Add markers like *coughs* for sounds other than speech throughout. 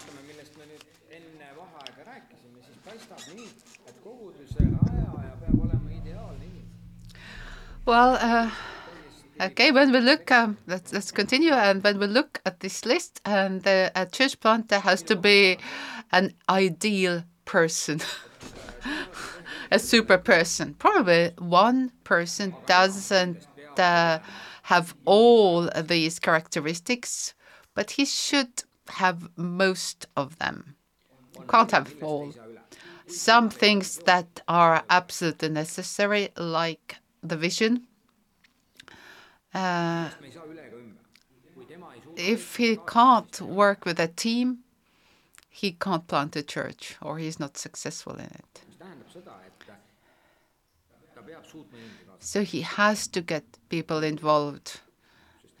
vaatame, millest me nüüd enne vaheaega rääkisime, siis paistab nii, et koguduse rajaja peab olema ideaalne inimene. Well, uh, okay, when we look, um, let's, let's continue. And when we look at this list, and the a church planter has to be an ideal person, *laughs* a super person. Probably one person doesn't uh, have all these characteristics, but he should have most of them. You Can't have all. Some things that are absolutely necessary, like the vision. Uh, if he can't work with a team, he can't plant a church or he's not successful in it. So he has to get people involved,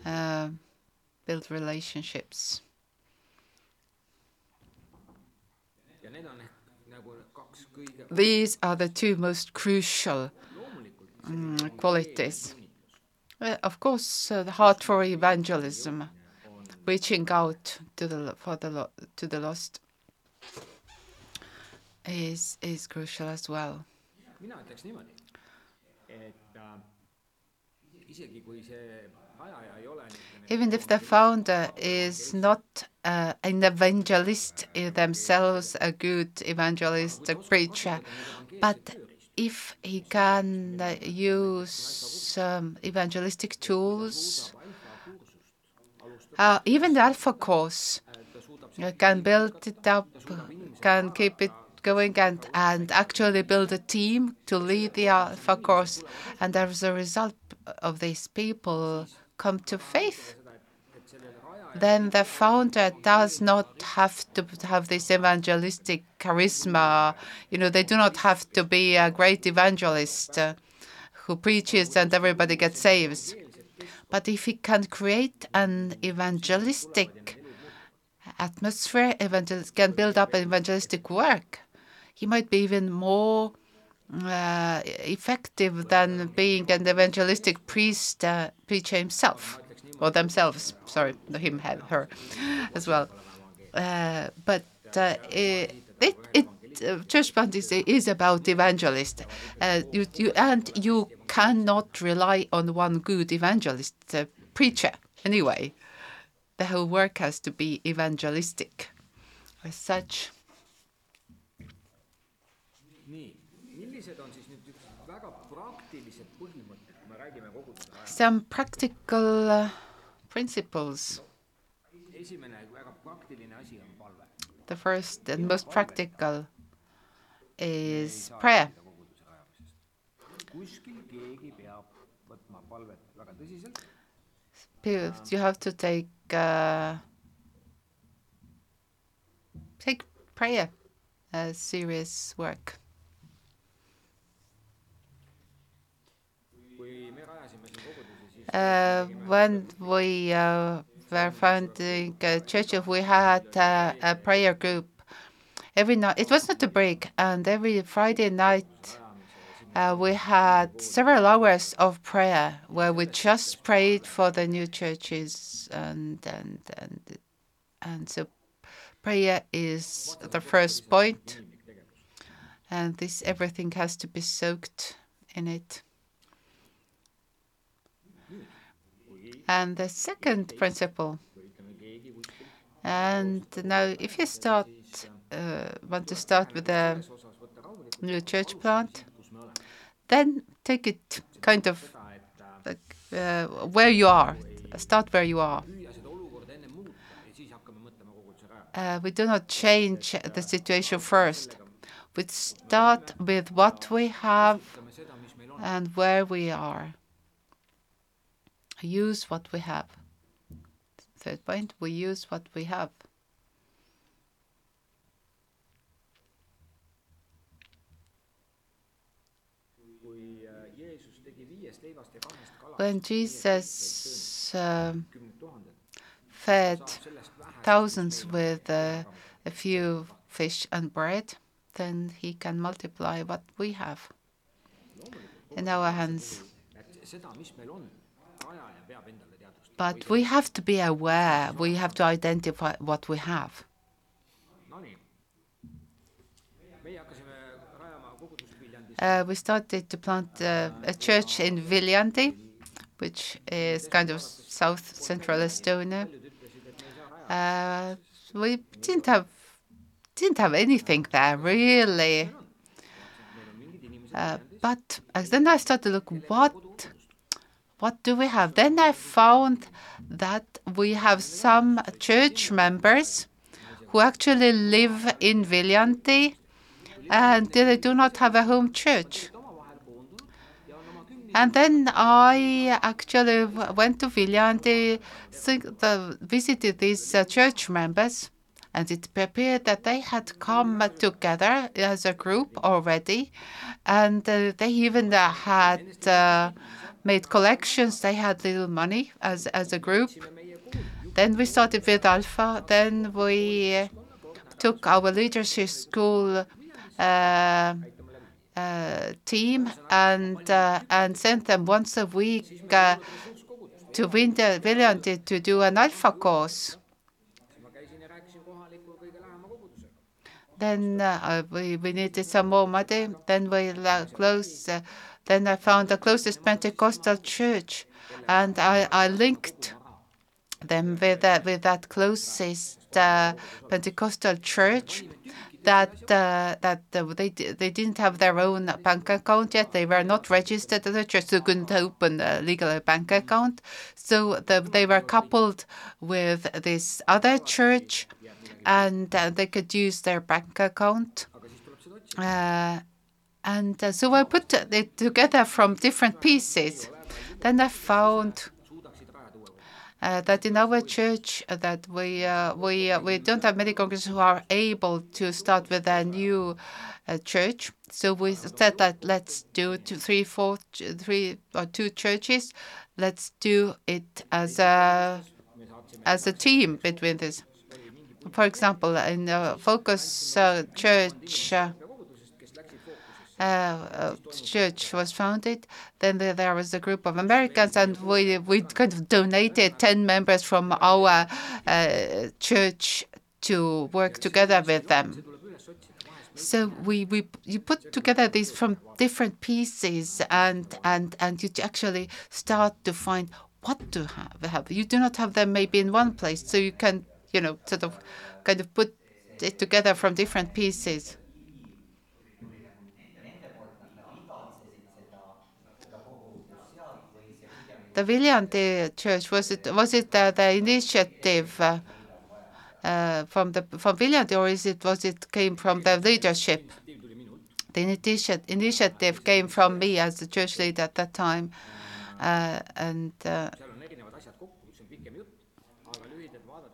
uh, build relationships. ja need on ehk nagu kaks kõige These are the two most crucial mm, qualities. Uh, of course, uh, the heart for evangelism, reaching out to the for the to the lost, is is crucial as well. mina ütleks niimoodi, et äh, isegi kui see rajaja ei ole niisugune Even if the founder is not uh, an evangelist themselves, a good evangelist, a preacher, but if he can uh, use um, evangelistic tools, uh, even the Alpha course uh, can build it up, can keep it going, and, and actually build a team to lead the Alpha course. And as a result of these people come to faith, then the founder does not have to have this evangelistic charisma. You know, they do not have to be a great evangelist who preaches and everybody gets saved. But if he can create an evangelistic atmosphere, evangel- can build up an evangelistic work, he might be even more uh, effective than being an evangelistic priest, uh, preacher himself, or themselves. Sorry, him, her, as well. Uh, but uh, it, it, it uh, church plant is, is about evangelist. Uh, you, you, and you cannot rely on one good evangelist uh, preacher anyway. The whole work has to be evangelistic. As such, some practical uh, principles. esimene väga praktiline asi on palve. The first and most practical is prayer. koguduse rajamisest. kuskil keegi peab võtma palvet väga tõsiselt Pe- You have to take uh, take prayer as serious work. kui me rajasime siin kogudusi, siis Uh, when we uh, were founding a church, we had uh, a prayer group every night. It was not a break, and every Friday night uh, we had several hours of prayer where we just prayed for the new churches, and and and and so prayer is the first point, and this everything has to be soaked in it. And the second principle, and now if you start, uh, want to start with a new church plant, then take it kind of like uh, where you are. Start where you are. Uh, we do not change the situation first. We start with what we have and where we are. Use what we have. Third point, we use what we have. When Jesus tuhanded, fed thousands with uh, a few fish and bread, then he can multiply what we have in our hands. But we have to be aware, we have to identify what we have. Uh, we started to plant uh, a church in Viljandi, which is kind of south central Estonia. Uh, we didn't have didn't have anything there really. Uh, but then I started to look what what do we have? Then I found that we have some church members who actually live in Viljandi and they do not have a home church. And then I actually went to Viljandi, visited these uh, church members, and it appeared that they had come together as a group already, and uh, they even uh, had uh, made collections. They had little money as as a group. Then we started with Alpha. Then we took our leadership school uh, uh, team and uh, and sent them once a week uh, to Winter Viljandi to do an Alpha course. Then uh, we, we needed some more money. Then we uh, closed. Uh, then I found the closest Pentecostal church, and I, I linked them with that with that closest uh, Pentecostal church. That uh, that uh, they they didn't have their own bank account yet. They were not registered as a church, so couldn't open a legal bank account. So the, they were coupled with this other church and uh, they could use their bank account. Uh, and uh, so I put it together from different pieces. Then I found uh, that in our church uh, that we uh, we we don't have many congregants who are able to start with a new church. So we said that let's do two, three, four, three or two churches. Let's do it as a as a team between this. For example, in the Focus uh, Church, uh, uh, Uh, uh, church was founded. Then there, was a group of Americans, and we we kind of donated ten members from our uh, church to work together with them. So we, we you put together these from different pieces, and and and you actually start to find what to have. have. You do not have them maybe in one place, so you can you know, sort of kind of put it together from different pieces. The Viljandi Church was it was it uh, the initiative uh, uh, from the from Viljandi or is it was it came from the leadership? The initiative initiative came from me as the church leader at that time, and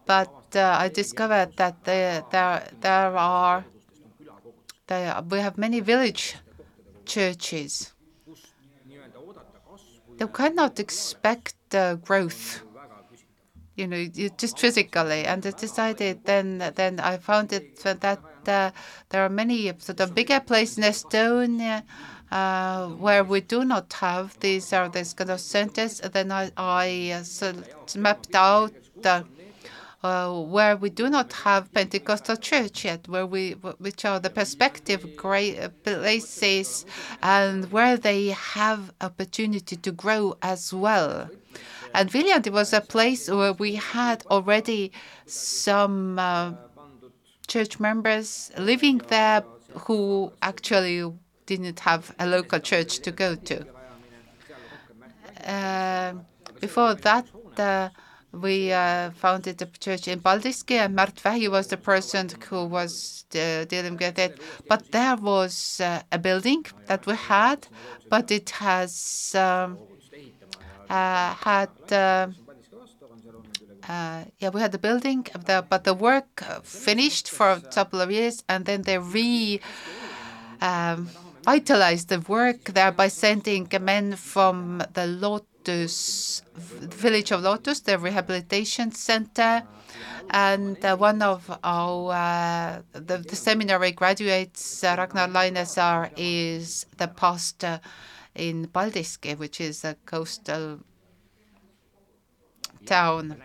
but I discovered that there are we have many village churches. They cannot expect uh, growth, you know, just physically. And I decided then then I found it that uh, there are many sort of bigger places in Estonia. Uh, where we do not have these are these kind of centers, then I, I uh, mapped out uh, where we do not have Pentecostal church yet, where we, which are the perspective great uh, places, and where they have opportunity to grow as well. And Viljandi was a place where we had already some uh, church members living there who actually didn't have a local church to go to. Uh, before that, uh, we uh, founded the church in Paldiski, and Mart Vähi was the person who was uh, dealing with it. But there was uh, a building that we had, but it has um, uh, had. Uh, uh, yeah, we had the building, the, but the work finished for a couple of years, and then they re um, vitalized the work there by sending men from the lot Lotus, village of Lotus, the rehabilitation center. And uh, one of our uh, the, the, seminary graduates, uh, Ragnar Lainesaar, is the pastor in Paldiski, which is a coastal town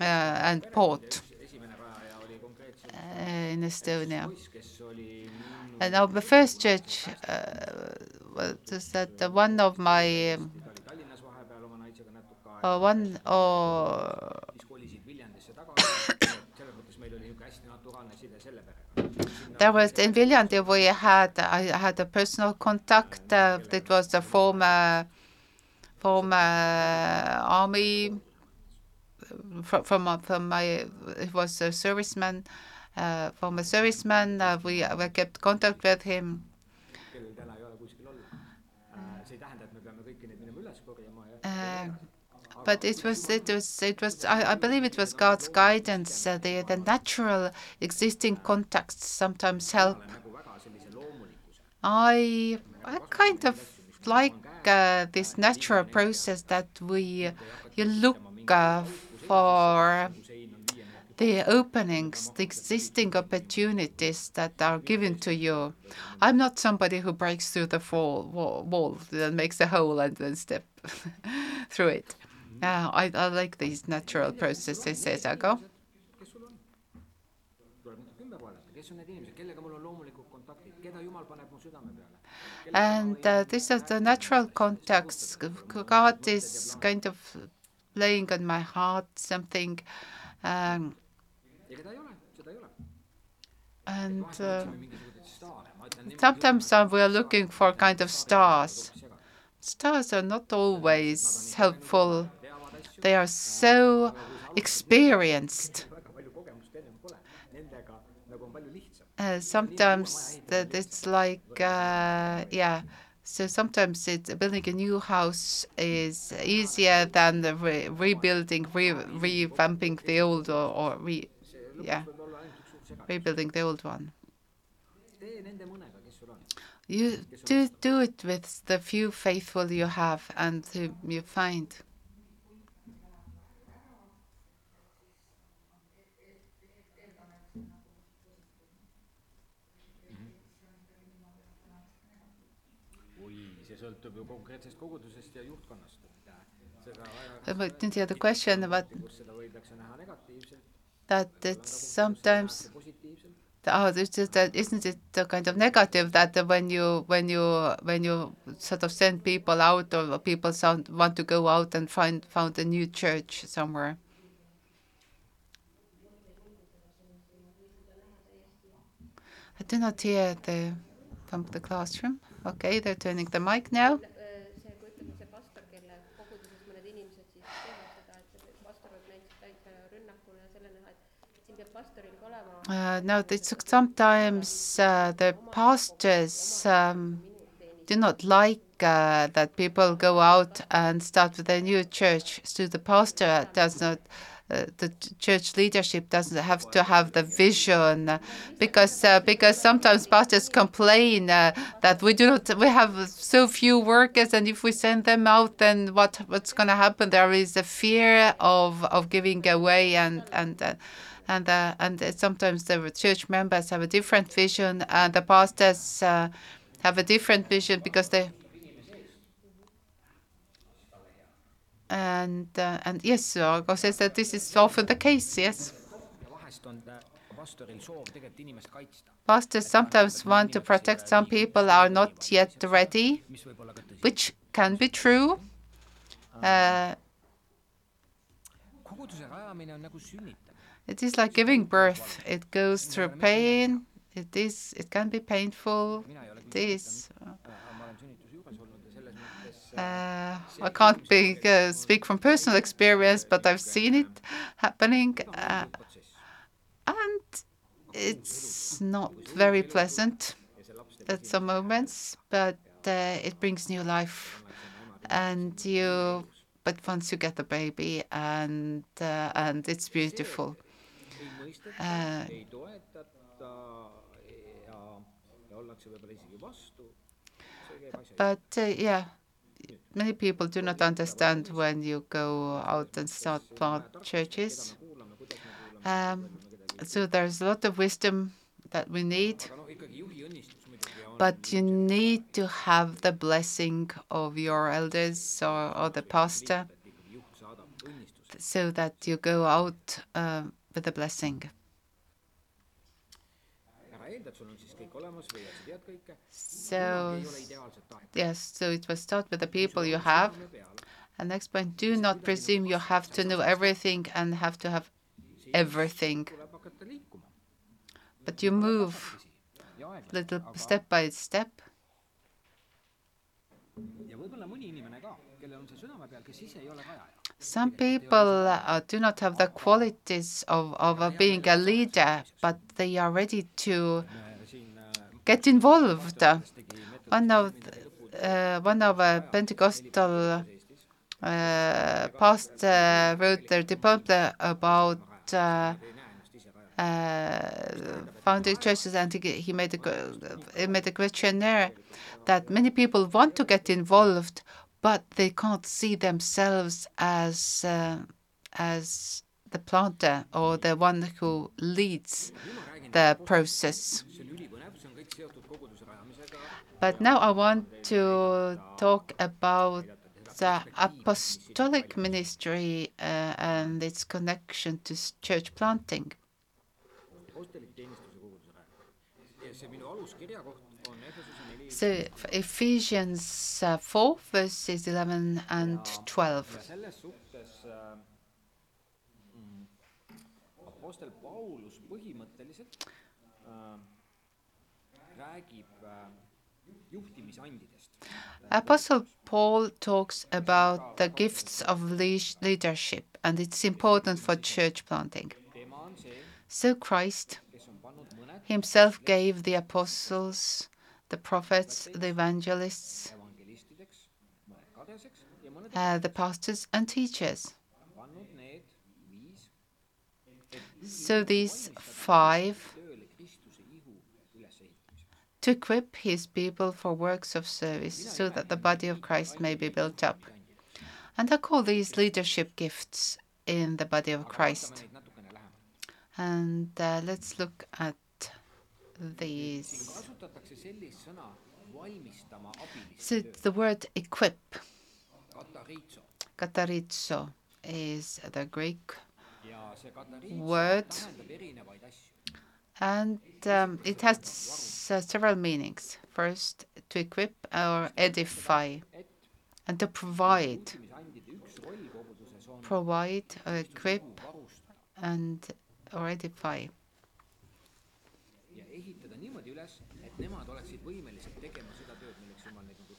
uh, and port. In Estonia. And the first church uh, was that one of my Äh, äh, on *coughs* there was in Viljandi we had I had a personal contact. Uh, it was a former former army from from, from my it was a serviceman uh, former serviceman. Uh, we we kept contact with him. Uh, but it was it was it was I, I believe it was God's guidance. Uh, the the natural existing contacts sometimes help. I I kind of like uh, this natural process that we you look uh, for the openings, the existing opportunities that are given to you. I'm not somebody who breaks through the wall, wall, wall that makes a hole and then step *laughs* through it. Uh, I, I like these natural processes, südame peale. And uh, these are the natural context. God is kind of laying on my heart something. Um, and uh, sometimes uh, we are looking for kind of stars. Stars are not always helpful. They are so experienced. Uh, sometimes that it's like, uh, yeah. So sometimes it, building a new house is easier than the re- rebuilding, re- revamping the old or, or re- yeah, rebuilding the old one. You do do it with the few faithful you have and you find. But then the other question about kus seda võidakse näha negatiivselt, that it's sometimes positiivselt. oh, it's just that isn't it the kind of negative that when you when you when you sort of send people out or people sound, want to go out and find found a new church somewhere. I do not hear the from the classroom. Okay, they're turning the mic now. Uh, no, it's sometimes uh, the pastors um, do not like uh, that people go out and start with a new church. So the pastor does not, uh, the church leadership doesn't have to have the vision because uh, because sometimes pastors complain uh, that we do not we have so few workers and if we send them out then what what's going to happen there is a fear of of giving away and and and uh, and uh, sometimes the church members have a different vision and the pastors uh, have a different vision because they and uh, and yes Argo says that this is often the case yes ja vahest on ta- pastoril soov tegelikult inimest kaitsta, pastors sometimes want to protect some people are not yet ready mis võib olla ka tõsi. which can be true uh, it is like giving birth it goes through pain it is it can be painful it is Uh, I can't be, uh, speak from personal experience, but I've seen it happening, uh, and it's not very pleasant at some moments, but uh, it brings new life. And you, but once you get the baby, and uh, and it's beautiful. Äh. ei toetata ja, ja ollakse võib-olla isegi vastu. see käib asja But uh, yeah, many people do not understand when you go out and start plant churches. kuulame, kuidas me kuulame. Um, so there's a lot of wisdom that we need, aga noh, ikkagi juhi õnnistus muidugi on but you need to have the blessing of your elders or, or the pastor et ikkagi juht saadab õnnistuse. so that you go out uh, with a blessing. So, yes, so it was start with the people you have. And next point, do not presume you have to know everything and have to have everything, but you move. little step by step. Some people uh, do not have the qualities of, of uh, being a leader, but they are ready to get involved. One of uh, one of a Pentecostal uh, pastor wrote their diploma about uh, uh, founding churches, and he made a he made a questionnaire that many people want to get involved, but they can't see themselves as uh, as the planter or the one who leads the process. But now I want to talk about the apostolic ministry uh, and its connection to church planting. So Ephesians uh, 4, verses 11 and 12. ja selles suhtes äh, Apostel Paulus põhimõtteliselt äh. Apostle Paul talks about the gifts of leadership, and it's important for church planting. tema on see, So Christ kes on pannud mõned himself gave the apostles, the prophets, the evangelists, uh, the pastors, and teachers. So these five to equip his people for works of service so that the body of Christ may be built up. And I call these leadership gifts in the body of Christ. And uh, let's look at these. kasutatakse sellist sõna valmistama abilist So the word equip, katarizo, is the Greek ja see katariitso Word. tähendab erinevaid asju. and um, it has uh, several meanings. First, to equip or edify, and to provide, juhtimisandide üks roll koguduses on provide or equip and or edify.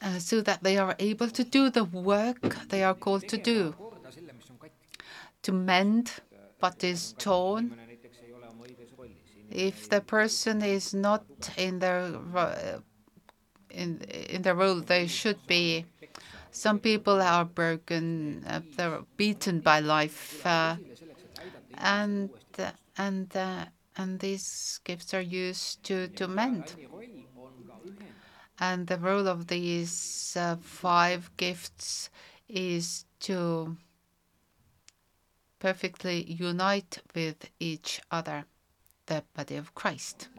Uh, so that they are able to do the work they are called to do, korda selle, mis on katki. to mend what is torn. inimene näiteks ei ole oma õiges rollis. If the person is not in their in in the role they should be, some people are broken, uh, they're beaten by life, uh, and and uh, and these gifts are used to to mend. And the role of these uh, five gifts is to perfectly unite with each other, the body of Christ.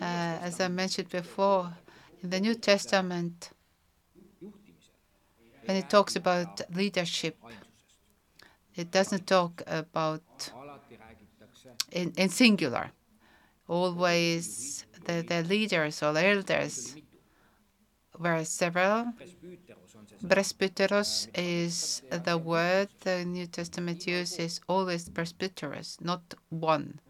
Uh, as I mentioned before, in the New Testament, when it talks about leadership, it doesn't talk about in, in singular. Always the, the leaders or elders were several. Presbyteros is the word the New Testament uses, always presbyteros, not one,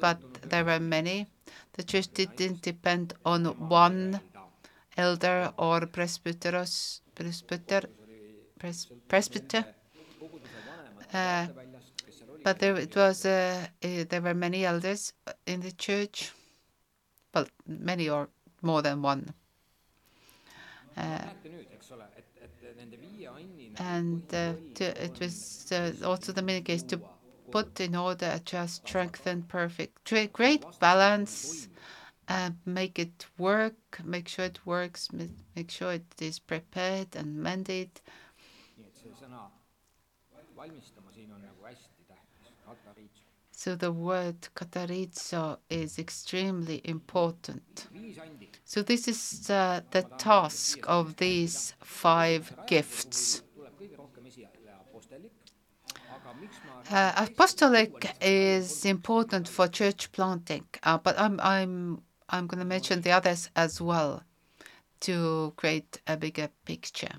but there were many. The church didn't depend on one elder or presbyteros, presbyter, pres, presbyter, uh, but there it was. Uh, uh, there were many elders in the church, well, many or more than one. Uh, näete nüüd, eks ole, et, et nende viie anni and uh, to, it was uh, also the main case to put in order a just strengthen perfect tra- great balance uh, make it work make sure it works make sure it is prepared and mended so the word katarizo is extremely important, so this is uh, the task of these five gifts Uh, apostolic is important for church planting, uh, but I'm I'm I'm going to mention the others as well to create a bigger picture.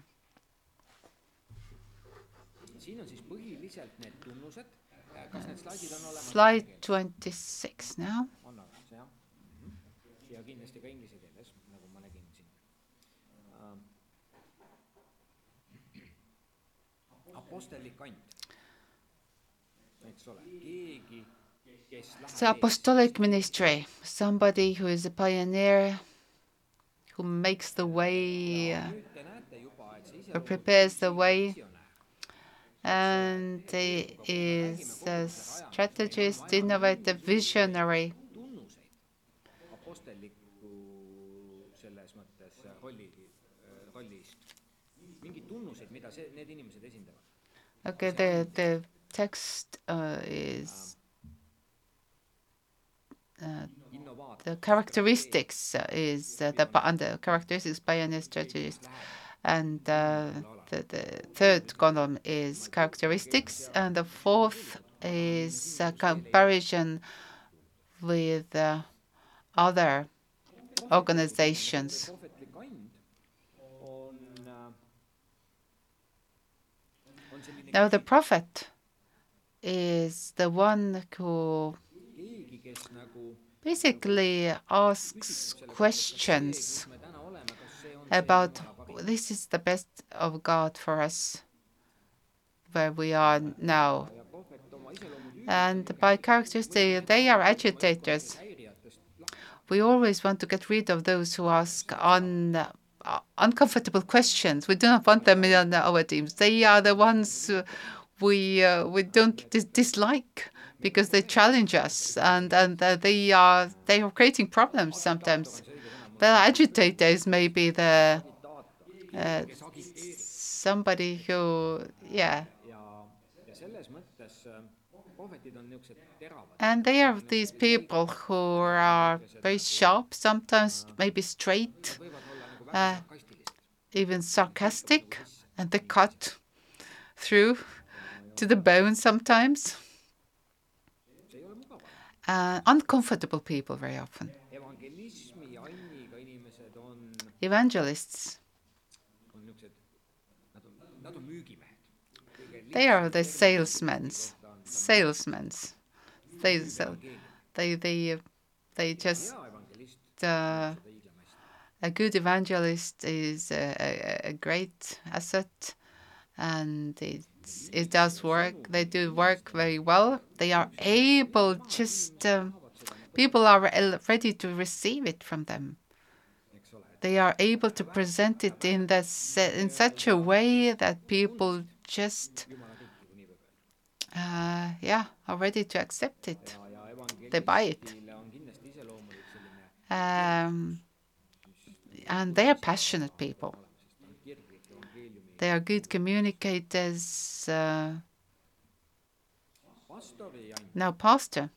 Slide 26 now. on olemas jah ja kindlasti ka inglise keeles, nagu ma nägin siin. Apostellik and, eks ole, keegi, kes So apostolic ministry, somebody who is a pioneer, who makes the way, uh, nüüd te näete juba, et see or prepares the way, and he is a strategist, innovative, visionary. Okay, the, the text uh, is uh, the characteristics uh, is uh, the, the characteristics by any strategist. And uh, the the third column is characteristics, and the fourth is a comparison with uh, other organizations. Now the prophet is the one who basically asks questions about this is the best of God for us where we are now. And by characteristic, they are agitators. We always want to get rid of those who ask un, uh, uncomfortable questions. We do not want them in our teams. They are the ones we uh, we don't dis- dislike because they challenge us and and uh, they are they are creating problems sometimes. The agitator is maybe the uh, somebody who yeah ja, ja selles mõttes äh, prohvetid on niisugused teravad, And they are these people who are very sharp, sometimes maybe straight, võivad olla nagu väga sarkastilised. even sarcastic, and they cut through to the bone sometimes. see ei ole mugav. Uh, uncomfortable people very often. evangelismi anniga inimesed on, Evangelists, on niisugused, nad on, nad on müügimehed. They are the salesmen. Salesmen. They sell. They they they just uh, a good evangelist is a, a, a great asset and it's, it does work they do work very well they are able just um, people are ready to receive it from them, they are able to present it in that in such a way that people just uh, yeah are ready to accept it They buy it. um, and they are passionate people they are good communicators uh, now pastor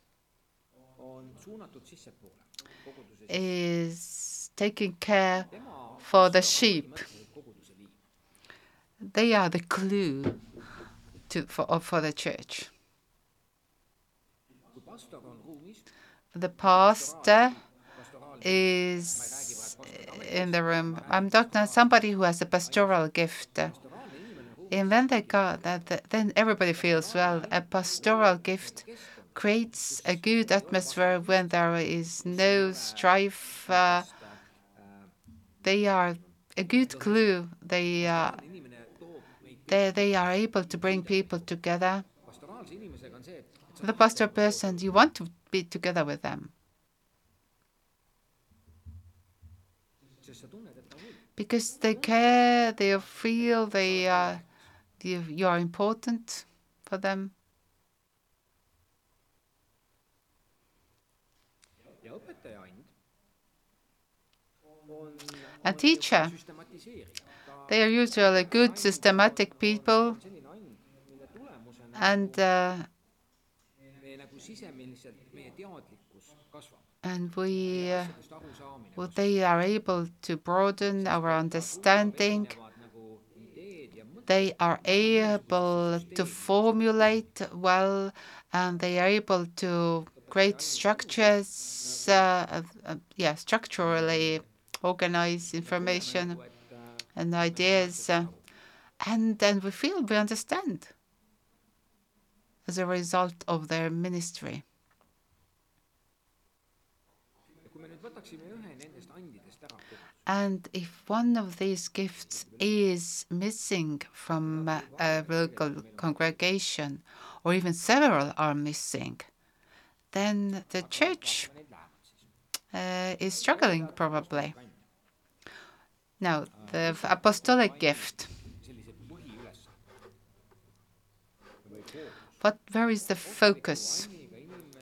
is taking care for the sheep. They are the clue to for, for the church. The pastor is in the room. I'm talking about somebody who has a pastoral gift. And when they got that then everybody feels well. A pastoral gift creates a good atmosphere when there is no strife. Uh, they are a good clue they uh, they, they are able to bring people together. The pastor person you want to be together with them. Because they care they feel they uh, you, you are important for them. A teacher they are usually good systematic people. And, uh, and we uh, well, they are able to broaden our understanding. They are able to formulate well and they are able to create structures, uh, yeah, structurally organize information and ideas. Uh, and then we feel we understand as a result of their ministry. And if one of these gifts is missing from uh, a local congregation, or even several are missing, then the church uh, is struggling probably. Now, the apostolic gift. What, where is the focus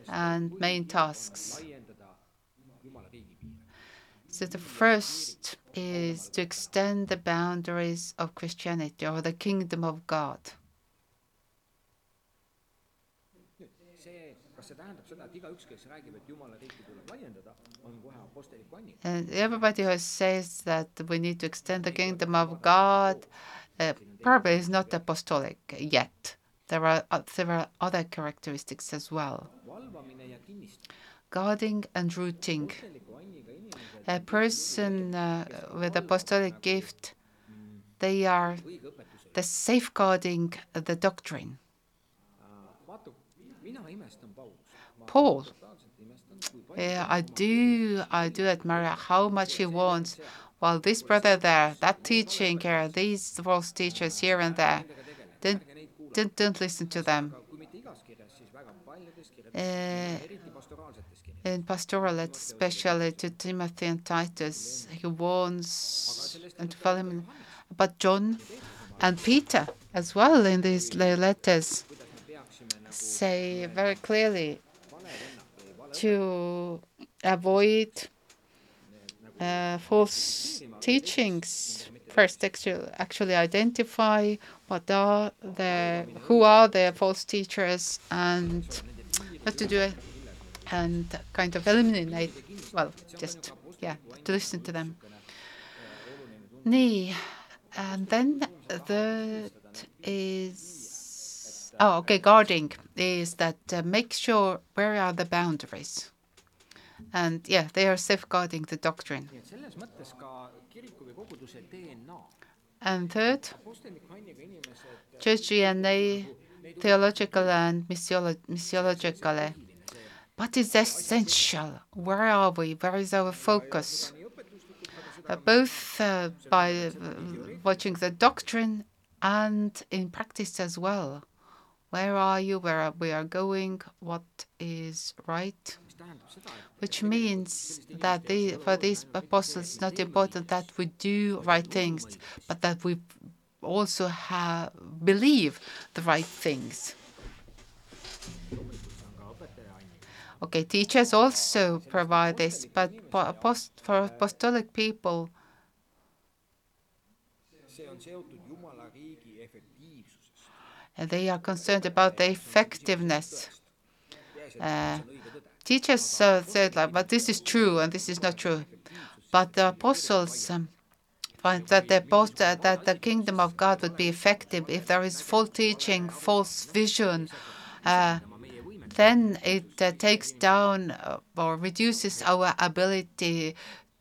and main tasks? So the first is to extend the boundaries of Christianity or the kingdom of God. See, kas see tähendab seda, et igaüks, kes räägib, et Jumala riiki tuleb laiendada, on kohe apostliku anni? And everybody who says that we need to extend the kingdom of God uh, probably is not apostolic yet. There are uh, several other characteristics as well. valvamine ja kinnistamine. Guarding and rooting. apostliku anniga inimesed A person uh, with apostolic gift, they are the safeguarding the doctrine. vaata, mina imestan Paulust. ma Paul, totaalselt imestan, kui palju yeah, I do, I do admire how much he wants. While this brother there, that teaching here, these false teachers here and there, don't, don't, don't listen to them. Uh, in pastoral, especially to Timothy and Titus, he warns and to follow him. But John and Peter as well in these letters say very clearly to avoid uh, false teachings. First, actually, identify what are the who are the false teachers and what to do, and kind of eliminate. Well, just yeah, to listen to them. Nii, and then the is oh okay guarding is that uh, make sure where are the boundaries? And yeah they are safeguarding the doctrine. Nii et selles mõttes ka kiriku või koguduse DNA, and third inimesed church DNA theological and missiolo- missiologically. What is essential. Where are we? Where is our focus? Uh, both uh, by uh, watching the doctrine and in practice as well where are you? Where are we are going? What is right? Which means that for these apostles it's not important that we do right things but that we also have believe the right things. Okay teachers also provide this but for apostolic people see on seotud Jumala riigi efektiivsusest. uh, they are concerned about the effectiveness. Uh, teachers uh, said like but this is true and this is not true. But the apostles um, find that the post, that the kingdom of god would be effective if there is false teaching false vision. Uh, then it uh, takes down uh, or reduces our ability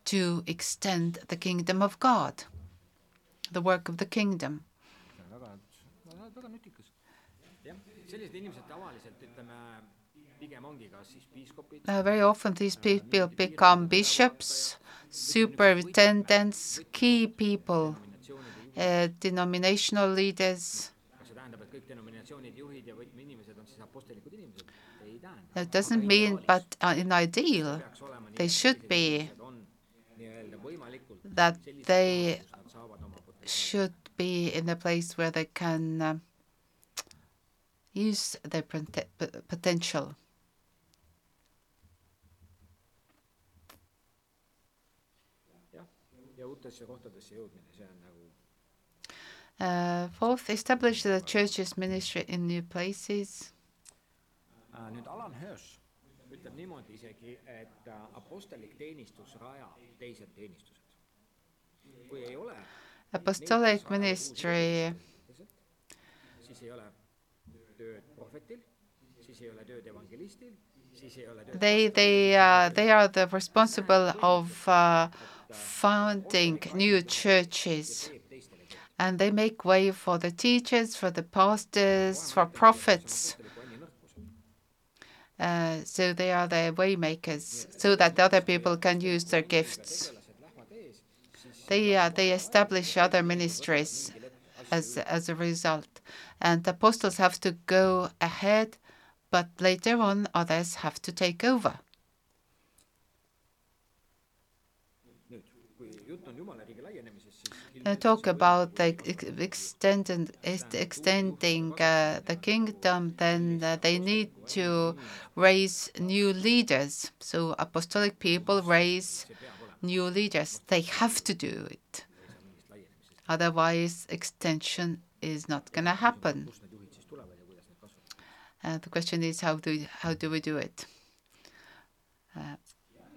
to extend the kingdom of god the work of the kingdom sellised inimesed tavaliselt ütleme, pigem ongi kas siis piiskopid, Uh, very often these people become bishops, superintendents, key people, uh, denominational leaders. kas see tähendab, et kõik denominatsioonid, juhid ja võtmeinimesed on siis apostlikud inimesed? ei tähenda. That doesn't mean, but uh, in ideal, peaks olema nii, they should be et on nii-öelda võimalikult that they et nad saavad oma potentsiaali. should be in a place where they can uh, use their potential. jah, ja uutesse kohtadesse jõudmine, see on nagu Uh, fourth, establish the church's ministry in new places. nüüd Alan Hirsch ütleb niimoodi isegi, et apostlik teenistus rajab teised teenistused. kui ei ole Apostolic ministry siis ei ole tööd prohvetil, siis ei ole tööd evangelistil, siis ei ole tööd They they uh, they are the responsible of uh, founding new churches, teeb teistele tööd. and they make way for the teachers, for the pastors, for prophets. apostliku anni nõrkus. Uh, so they are the waymakers, so that other people can use their gifts. tegelased lähevad ees, siis They uh, they establish other ministries as as a result, and the apostles have to go ahead, but later on others have to take over. Uh, talk about the ex- extended extending uh, the kingdom, then uh, they need to raise new leaders. So apostolic people raise new leaders. They have to do it. Otherwise, extension is not going to happen. kust need juhid siis tulevad ja kuidas need kasvavad? Uh, the question is how do how do we do it?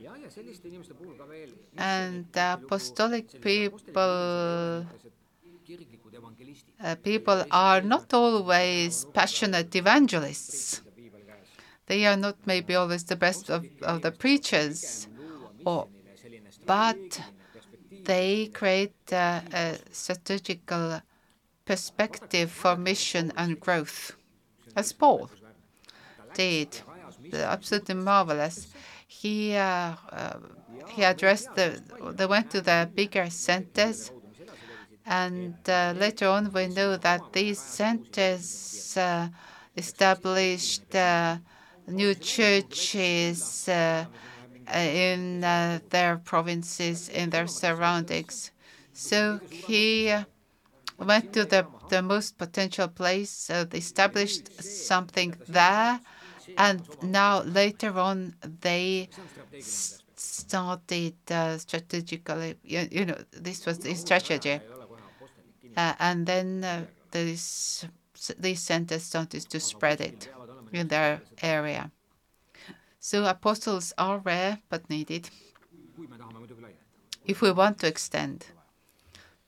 ja, ja selliste inimeste puhul ka veel. And the apostolic people, uh, people are not always passionate evangelists. mida piibel käes, They are not maybe always the best of, of the preachers, or, but, they create uh, a strategical perspective for mission and growth, as Paul did. Absolutely marvelous. He uh, uh, he addressed the they went to the bigger centers, and uh, later on we know that these centers uh, established uh, new churches uh, in their provinces, in their surroundings. So he went to the, the most potential place, established something there, and now later on they started uh, strategically, you, you know, this was the strategy. Uh, and then uh, these these centers started to spread it in their area. So apostles are rare but needed. If we want to extend,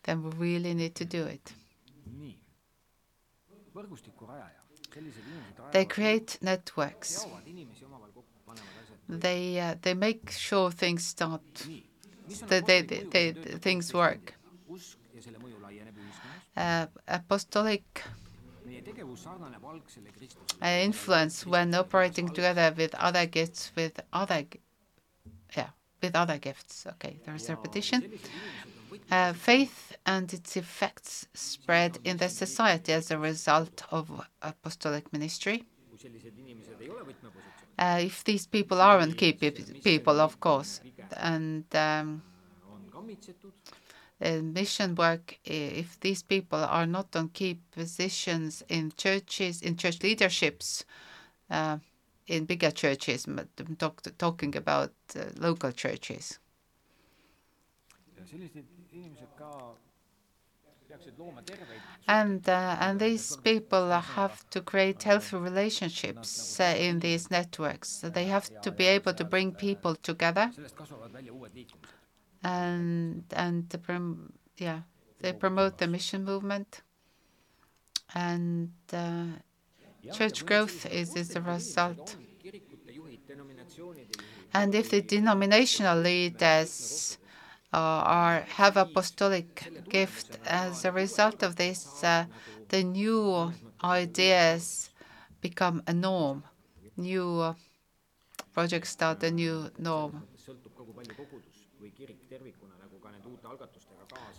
then we really need to do it. They, create networks. They uh, they make sure things start, they, they, they, things work. Uh, apostolic uh, influence when operating together with other gifts, with other, yeah, with other gifts. Okay, there's a repetition. Uh, faith and its effects spread in the society as a result of apostolic ministry. Uh, if these people aren't key people, of course, and um, uh, mission work, if these people are not on key positions in churches, in church leaderships, uh, in bigger churches, but talk, talking about uh, local churches. Ja sellised inimesed ka peaksid looma terveid And uh, and these people have to create healthy relationships uh, in these networks. So they have to be able to bring people together sellest kasvavad välja uued liikumised. and and prom- yeah they promote the mission movement and uh, church growth is is a result. kirikute juhid, denominatsioonide juhid, And if the denominational leaders uh, are have apostolic gift, as a result of this, uh, the new ideas become a norm. New uh, projects start a new norm.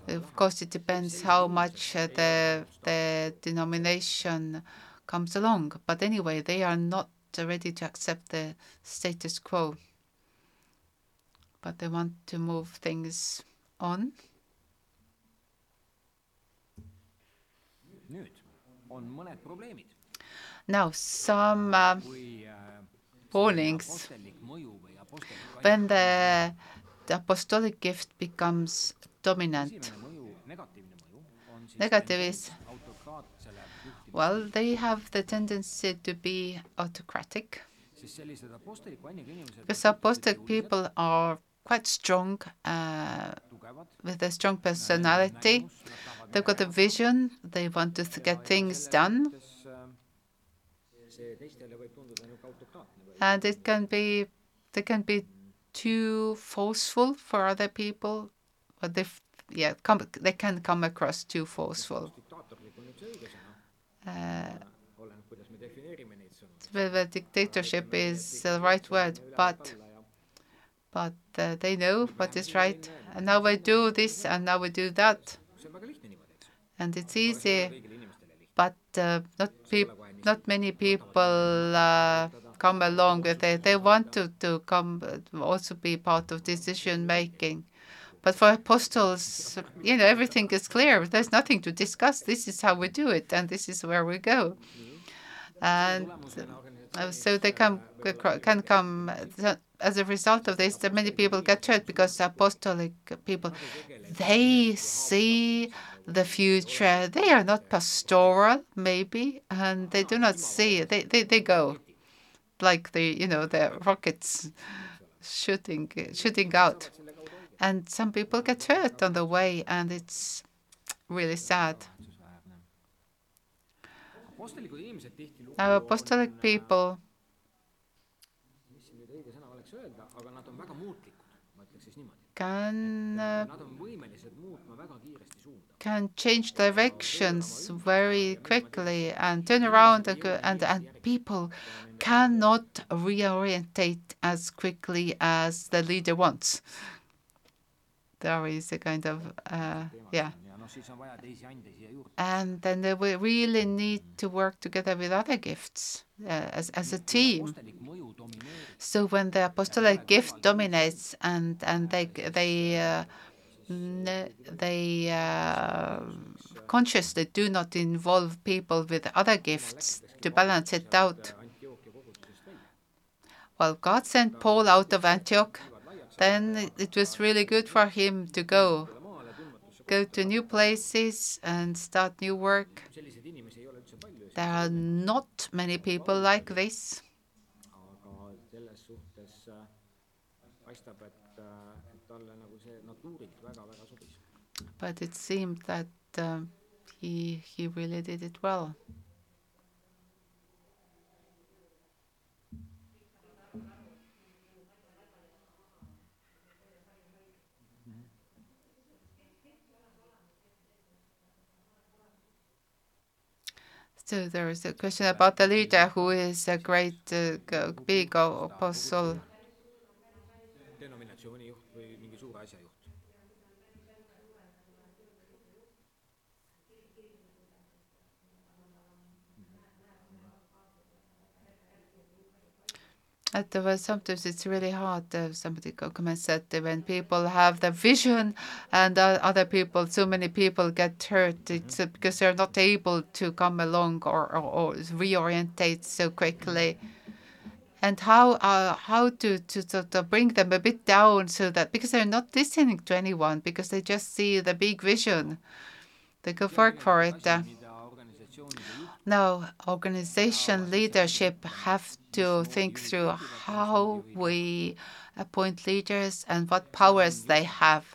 Of course, it depends how much uh, the the denomination comes along. But anyway, they are not ready to accept the status quo. but they want to move things on. Now, some uh, warnings. When the, the apostolic gift becomes dominant, negative is, well, they have the tendency to be autocratic. Because apostolic people are quite strong, uh, with a strong personality. They've got a vision. They want to get things done, and it can be they can be too forceful for other people. But they, yeah, come, they can come across too forceful. Uh, whether dictatorship is the right word, but but uh, they know what is right. And now we do this, and now we do that, and it's easy. But uh, not not many people uh, come along with it. They want to to come uh, also be part of decision making. But for apostles, you know, everything is clear. There's nothing to discuss. This is how we do it, and this is where we go. And uh, so they come can come uh, as a result of this. Many people get hurt because apostolic people they see the future. They are not pastoral, maybe, and they do not see. They they, they go like the you know the rockets shooting shooting out, and some people get hurt on the way, and it's really sad. Now, apostolic people suunda. can change directions very quickly and turn around and, and and people cannot reorientate as quickly as the leader wants. There is a kind of uh, yeah, ja noh siis on vaja teisi ande siia juurde and then they will really need to work together with other gifts uh, as as a team. apostlik mõju domineerib So when the apostolic gift dominates and and they they uh, they uh, consciously do not involve people with other gifts to balance it out. Antiochia kogudusest välja Well, God sent Paul out of Antioch. Then it- was really good for him to go, go to new places and start new work. There are not many people like this. But it seemed that uh, he, he really did it well. So there is a question about the leader who is a great uh, big apostle. At the, well, sometimes it's really hard. Uh, somebody co- comments that when people have the vision and uh, other people, so many people get hurt. It's uh, because they're not able to come along or, or, or reorientate so quickly. And how uh, how to, to sort of bring them a bit down so that because they're not listening to anyone because they just see the big vision, they go work for it. Now, organization leadership have to think through how we appoint leaders and what powers they have.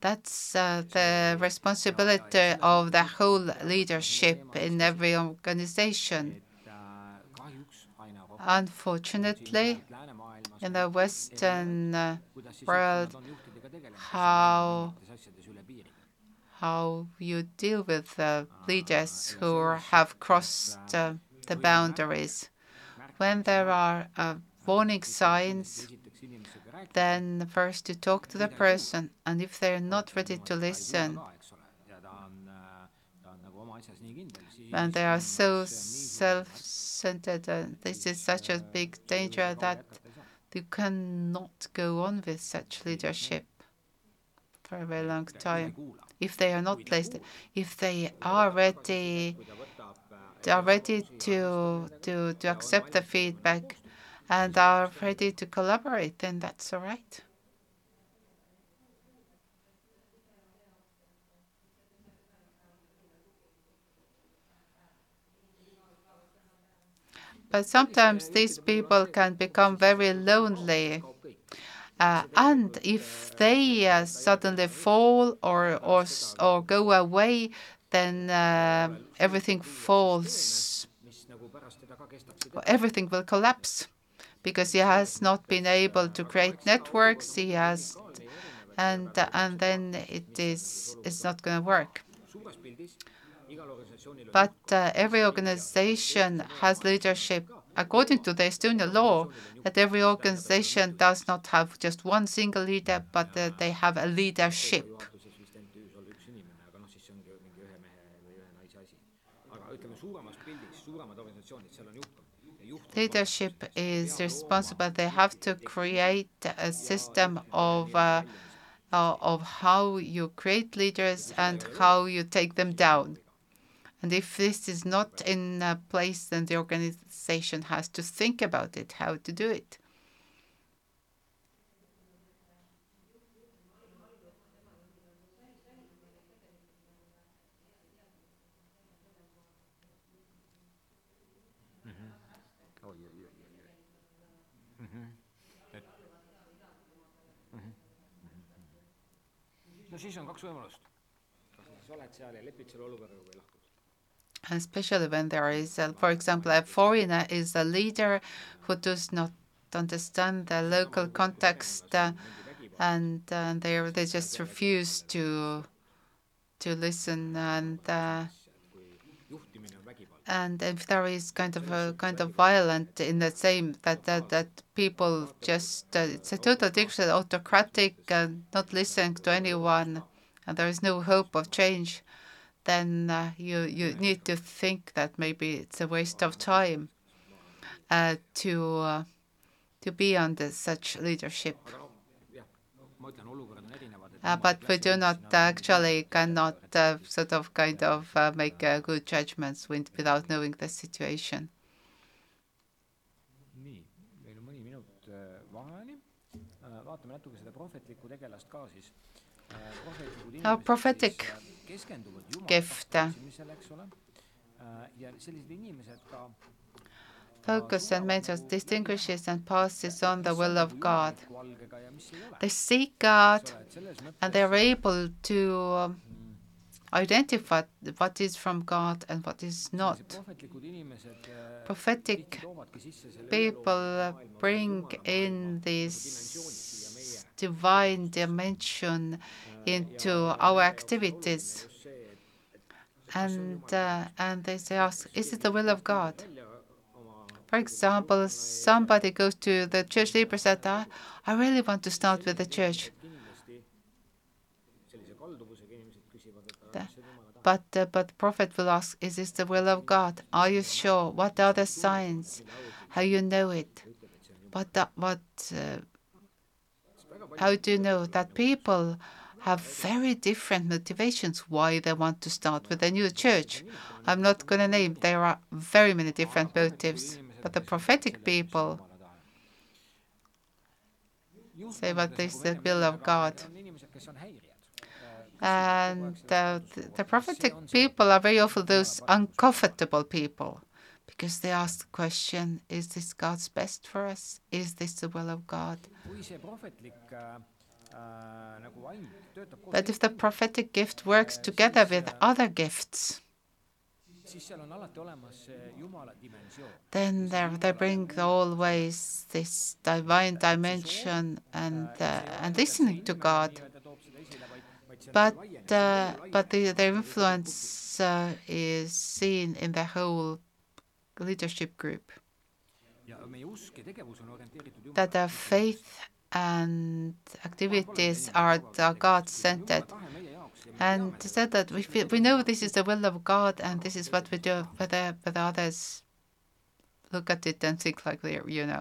That's uh, the responsibility of the whole leadership in every organization. Unfortunately, in the Western uh, world, how how you deal with uh, leaders who have crossed uh, the boundaries. When there are uh, warning signs, esiteks inimesega rääkida then first you talk to the person, and if they're not ready to listen ka eks ole ja ta on äh, ta on nagu oma asjas nii kindel siis and they are so see on nii suur self-centered, and this is such a big danger that you cannot go on with such leadership for a very long time. If they are not placed, if they are ready kui ta võtab äh, they are ready to to to accept the feedback and are ready to collaborate, then that's all right. But sometimes these people can become very lonely Uh, and if they uh, suddenly fall or, or, or go away, then uh, everything falls, everything will collapse because he has not been able to create networks, he has, and, and then it is, it's not going to work. But uh, every organization has leadership. According to the Estonian law, that every organization does not have just one single leader, but uh, they have a leadership. Leadership is responsible. They have to create a system of uh, uh, of how you create leaders and how you take them down. And if this is not in uh, place, then the organization has to think about it, how to do it. Mhm. Mhm. Mhm. no siis on kaks võimalust. kas sa oled seal ja lepid selle olukorraga või lahkud. Especially when there is, a, for example, a foreigner is a leader who does not understand the local context, uh, and uh, they they just refuse to to listen, and uh, and if there is kind of a kind of violent in the same that that that people just uh, it's a total different autocratic and not listening to anyone, and there is no hope of change then uh, you you need to think that maybe it's a waste of time uh, to uh, to be under such leadership. Uh, but we do not actually cannot uh, sort of kind of uh, make good judgments without knowing the situation. Our prophetic kehvt. Focus and maintenance distinguishes and passes on the will of God. They seek God and they are able to um, identify what is from God and what is not. Prophetic people bring in this divine dimension into our activities. just see, et and uh, and they say ask is it the will of god? For example somebody goes to the church leader said I, I really want to start with the church. Kindlasti sellise kalduvusega inimesed küsivad, et Ta- aga mis see jumala tahe but uh, but the prophet will ask is this the will of god? Are you sure? What are the signs? How you know it? What what uh, how do you know that people have very different motivations why they want to start with a new church? I'm not going to name, there are very many different motives, but the prophetic people say what is the will of God. And uh, the, the prophetic people are very often those uncomfortable people because they ask the question Is this God's best for us? Is this the will of God? But if the prophetic gift works together with other gifts, then there, they bring always this divine dimension and uh, and listening to God. But uh, but the, the influence uh, is seen in the whole leadership group. That their faith and activities are meie jaoks and said that we feel, we know this is the will of God and this is what we do. Whether whether others look at it and think like they, you know.